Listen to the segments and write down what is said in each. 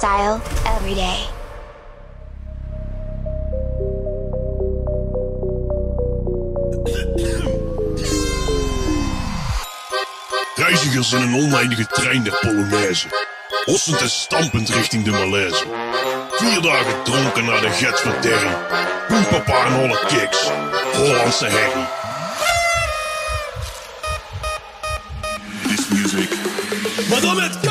style every day. Reizigers in een oneindige trein der Polonaise. Hossend en stampend richting de malaise. Vier dagen dronken naar de get van Terry. Poempapa en holle kicks. Hollandse herrie. This music. Madamet.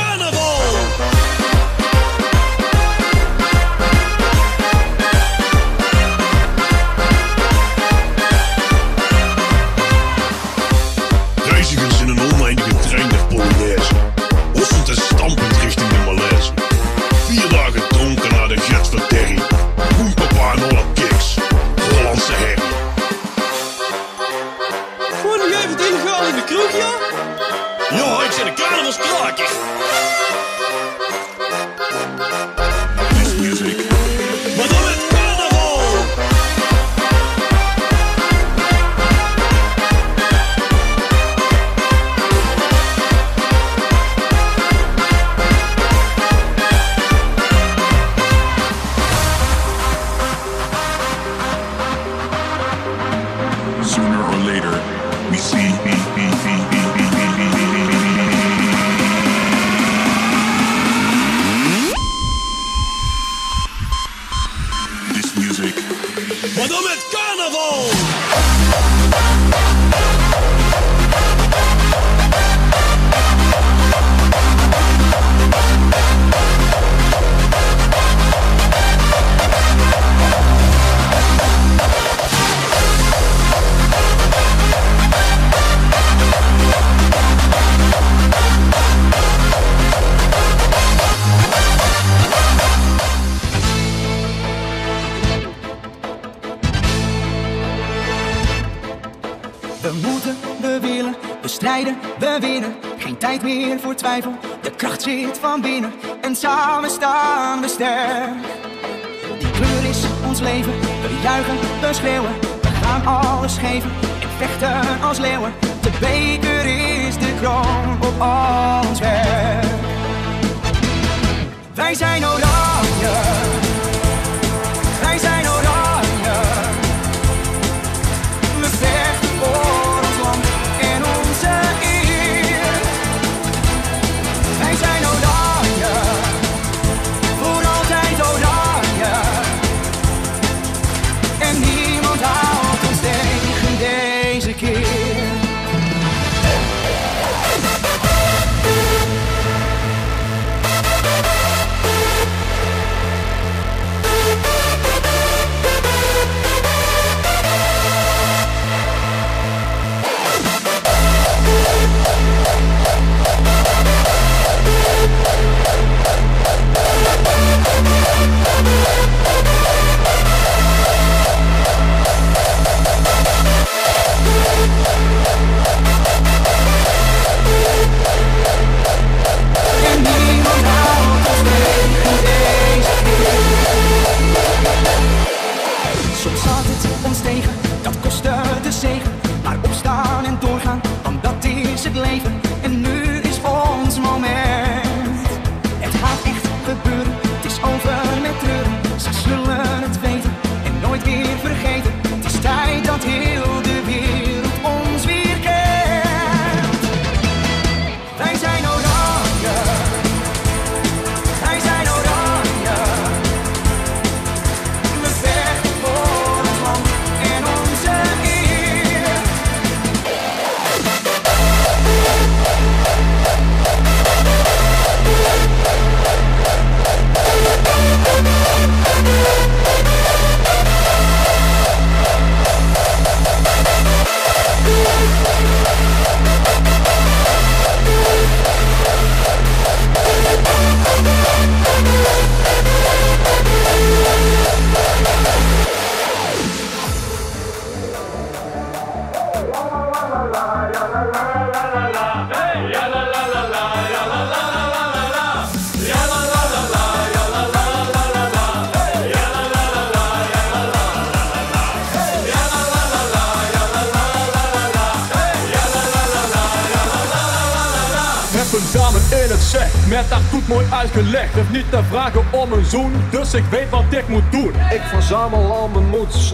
tijd meer voor twijfel. De kracht zit van binnen en samen staan we sterk. Die kleur is ons leven. We juichen, we schreeuwen. We gaan alles geven en vechten als leeuwen. De beker is de kroon op ons werk. Wij zijn oranje.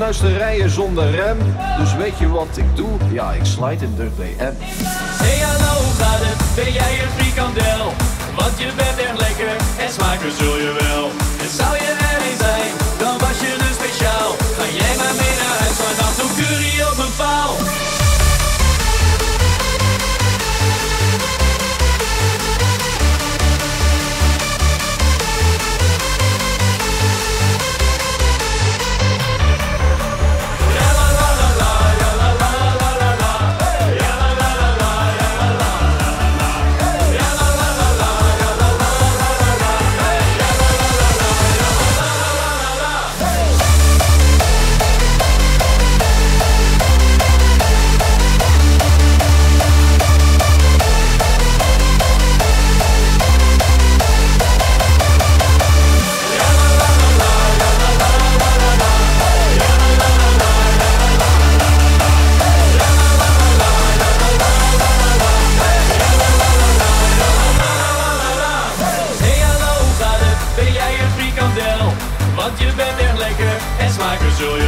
Ruisterijen zonder rem. Dus weet je wat ik doe? Ja, ik slide in de DM. Hey hallo, gaat het? Ben jij een frikandel? Want je bent my gazillion.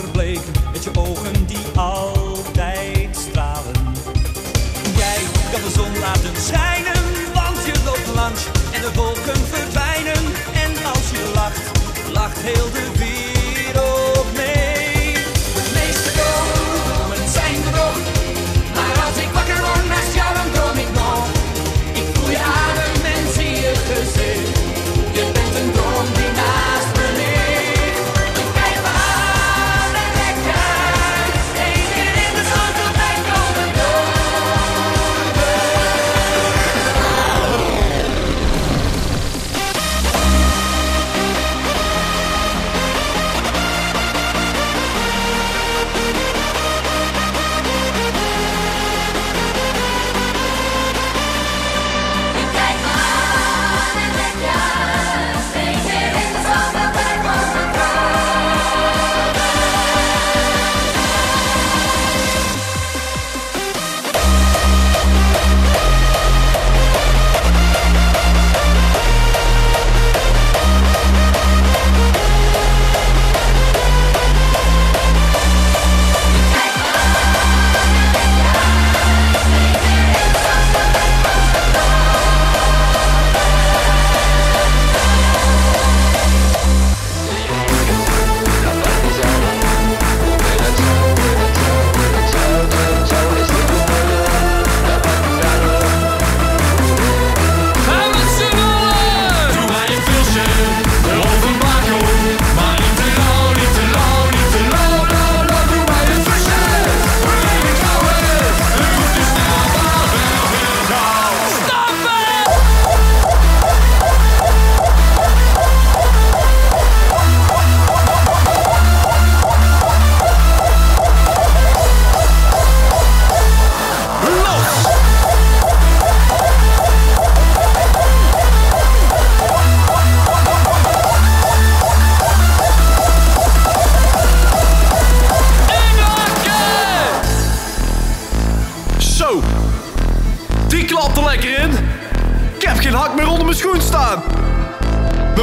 verbleken met je ogen die altijd stralen. Jij kan de zon laten schijnen, want je loopt langs en de wolken verdwijnen. En als je lacht, lacht heel de wereld.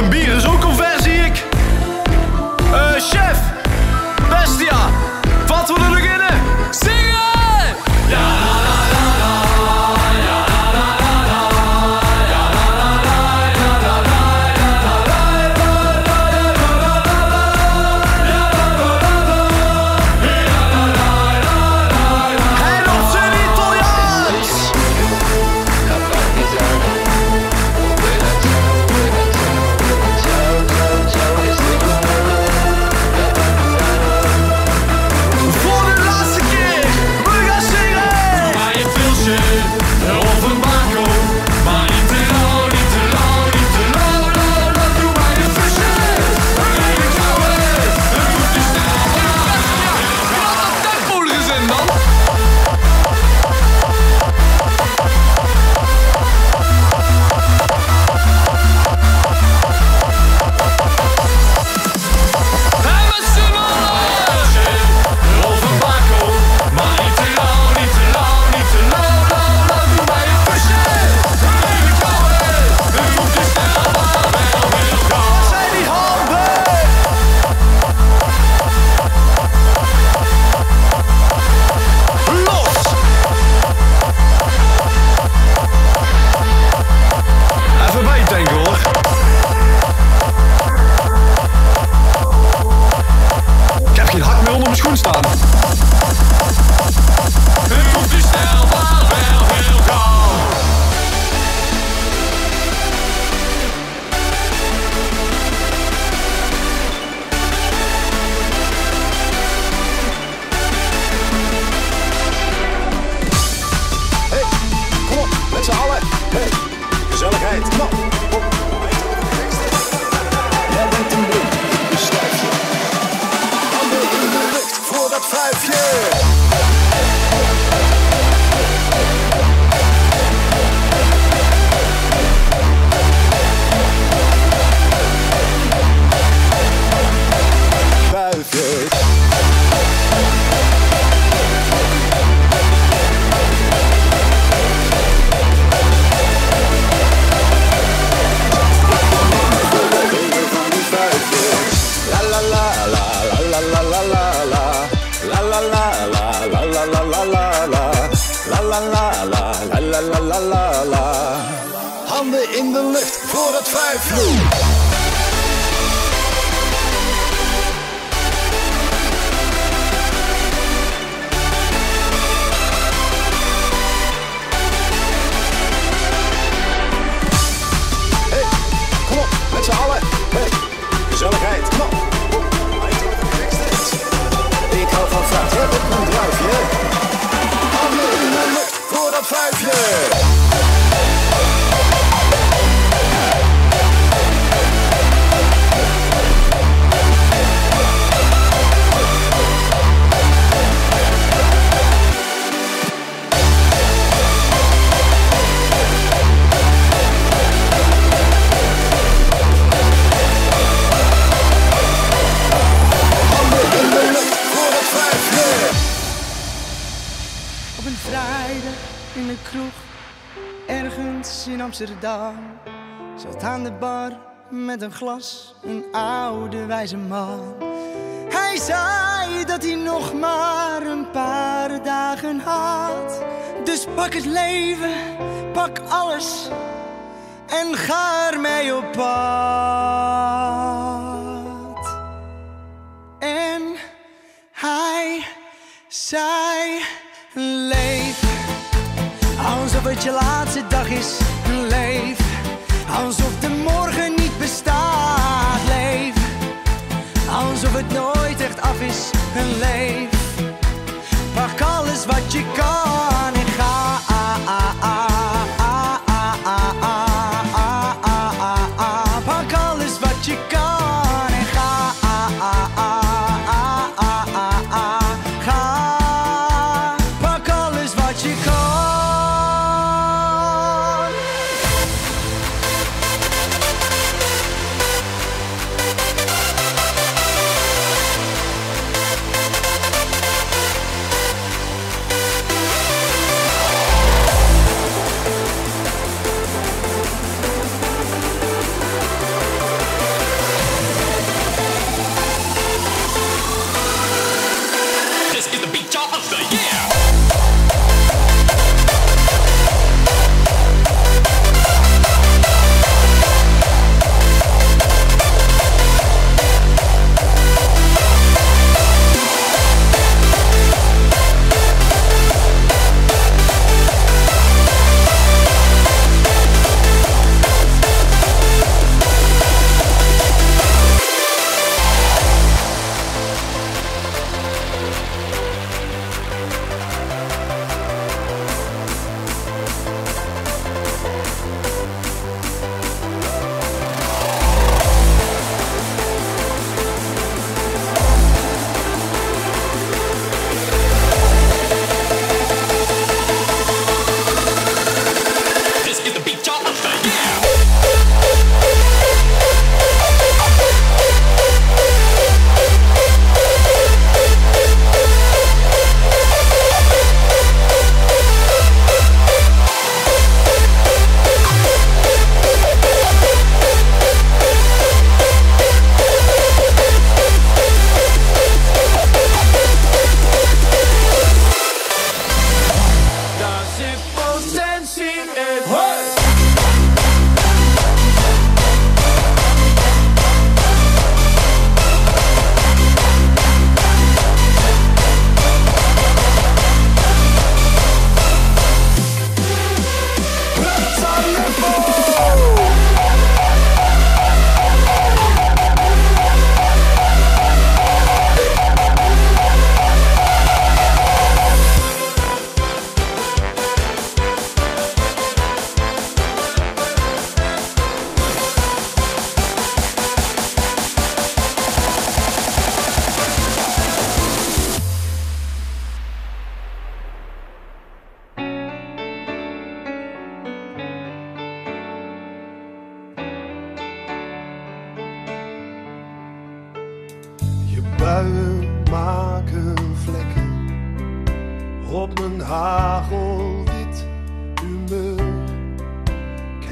Mijn bier is ook al ver. Met een glas, een oude wijze man. Hij zei dat hij nog maar een paar dagen had. Dus pak het leven, pak alles en ga ermee op pad. En hij zei: Leef alsof het je laatste dag is. Leef alsof de morgen bestaat. Leef alsof het nooit echt af is. Leef pak alles wat je kan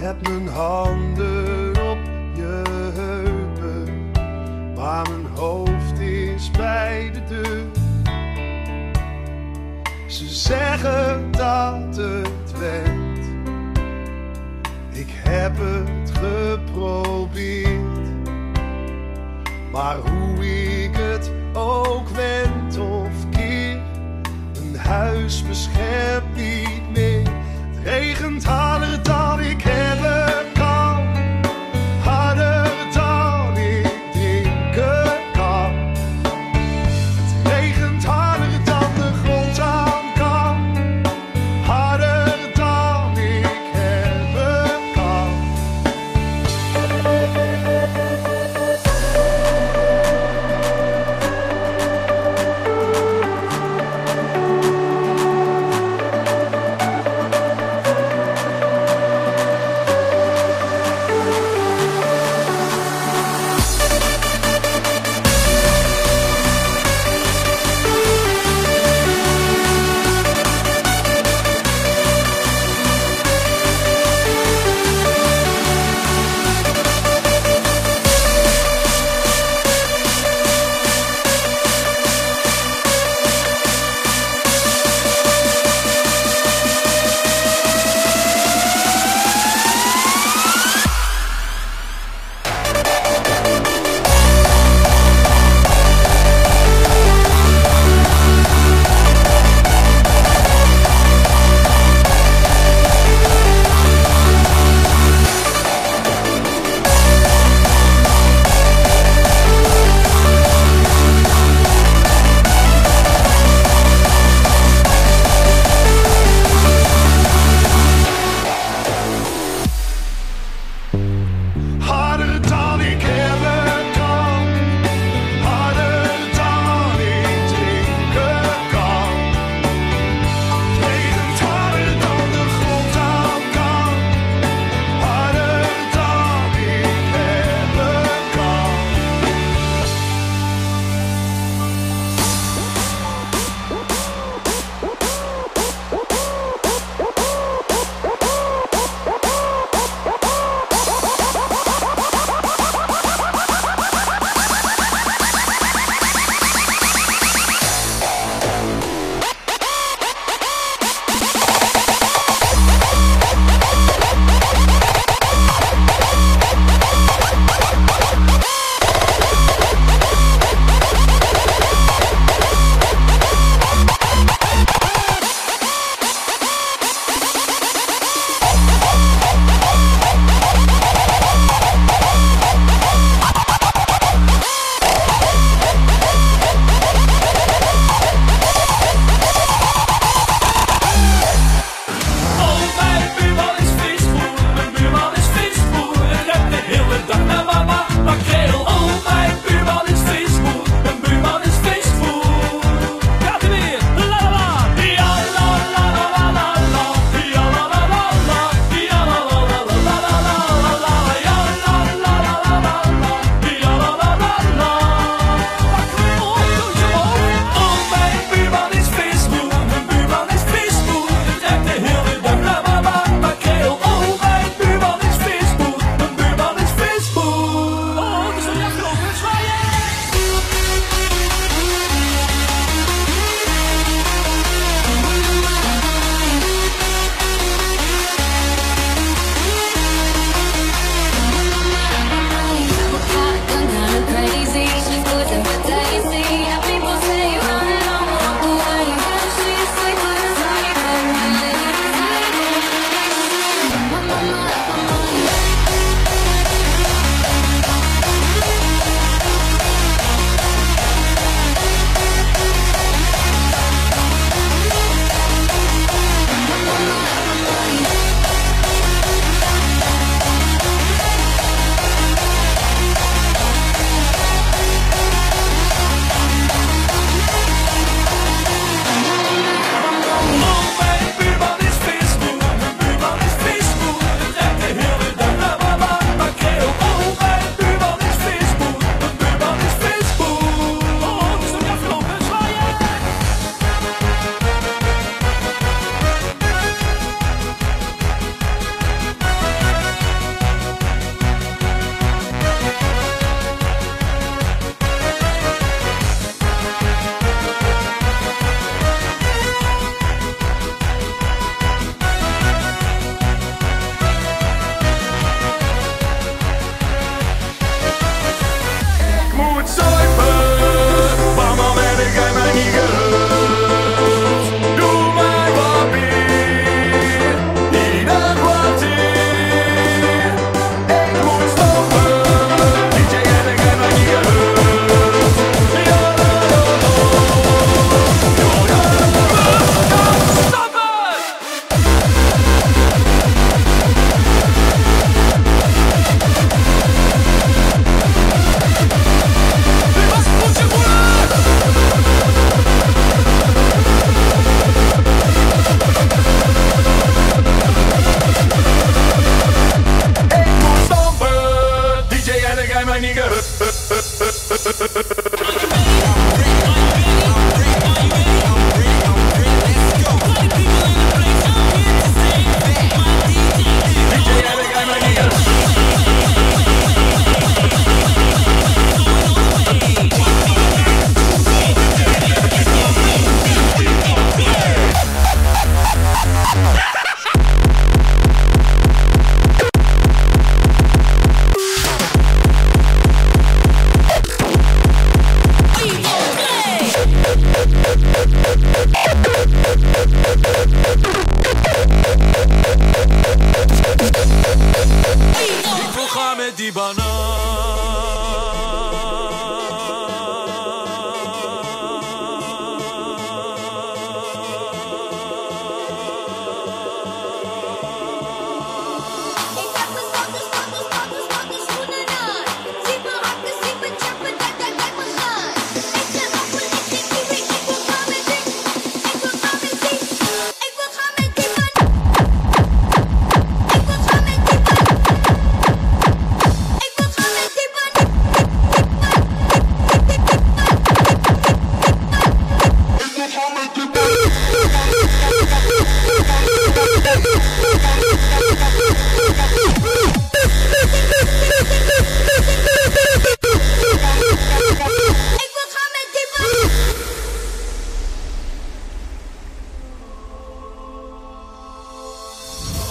heb mijn handen op je heupen, maar mijn hoofd is bij de deur. Ze zeggen dat het went, ik heb het geprobeerd, maar hoe ik het ook wend of keer, een huis beschermt niet meer regent harder ik heb.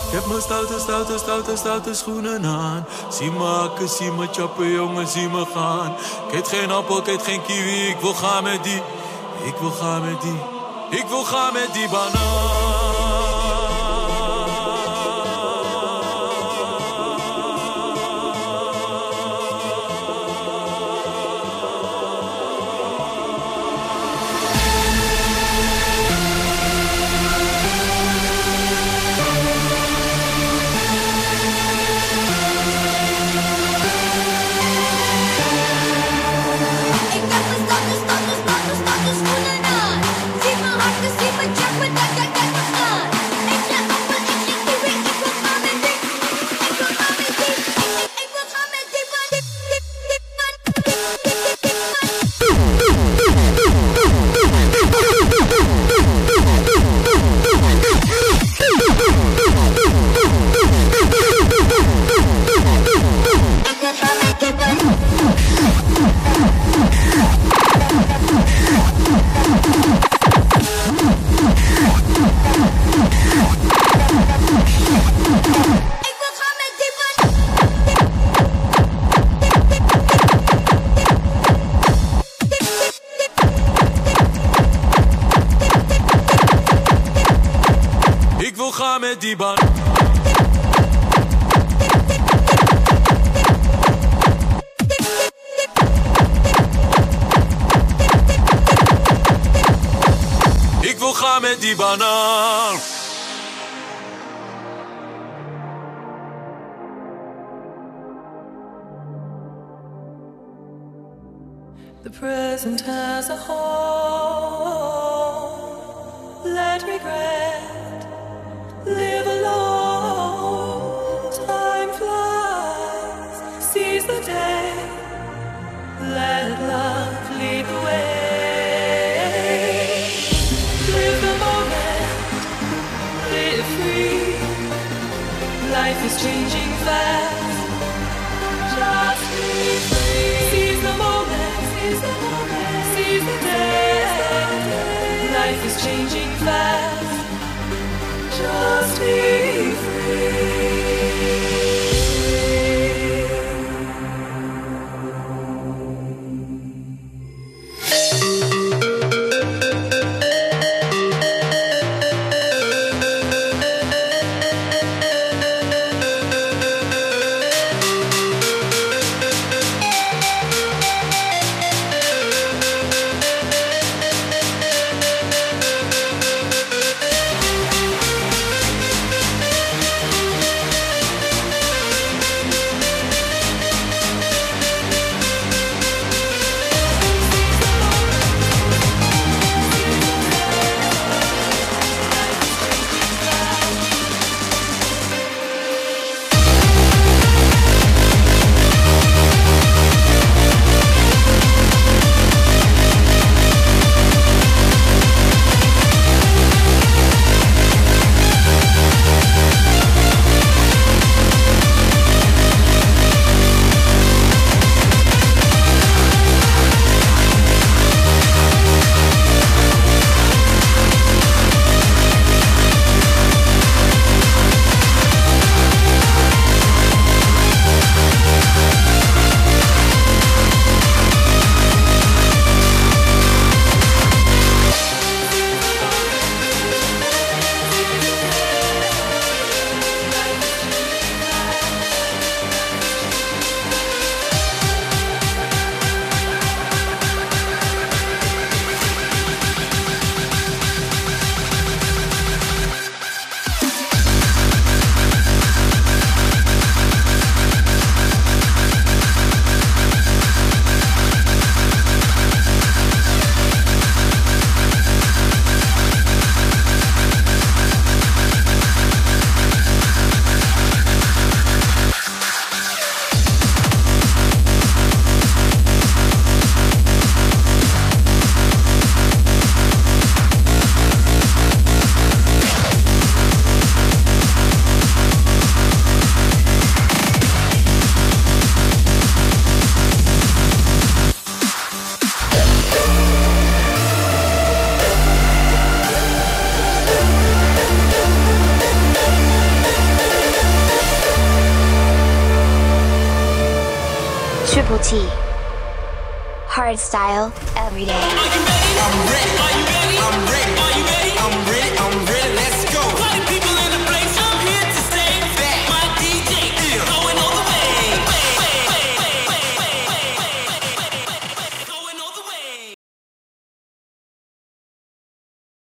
Ik heb mijn stoute, stoute, stoute, stoute schoenen aan. Zie me hakken, zie me chappen, jongen, zie me gaan. Ik eet geen appel, ik eet geen kiwi, ik wil gaan met die. Ik wil gaan met die. Ik wil gaan met die banaan. is changing fast. Just be free. Seize the moment. Seize the moment. Seize the day. Life is changing fast. Just be free.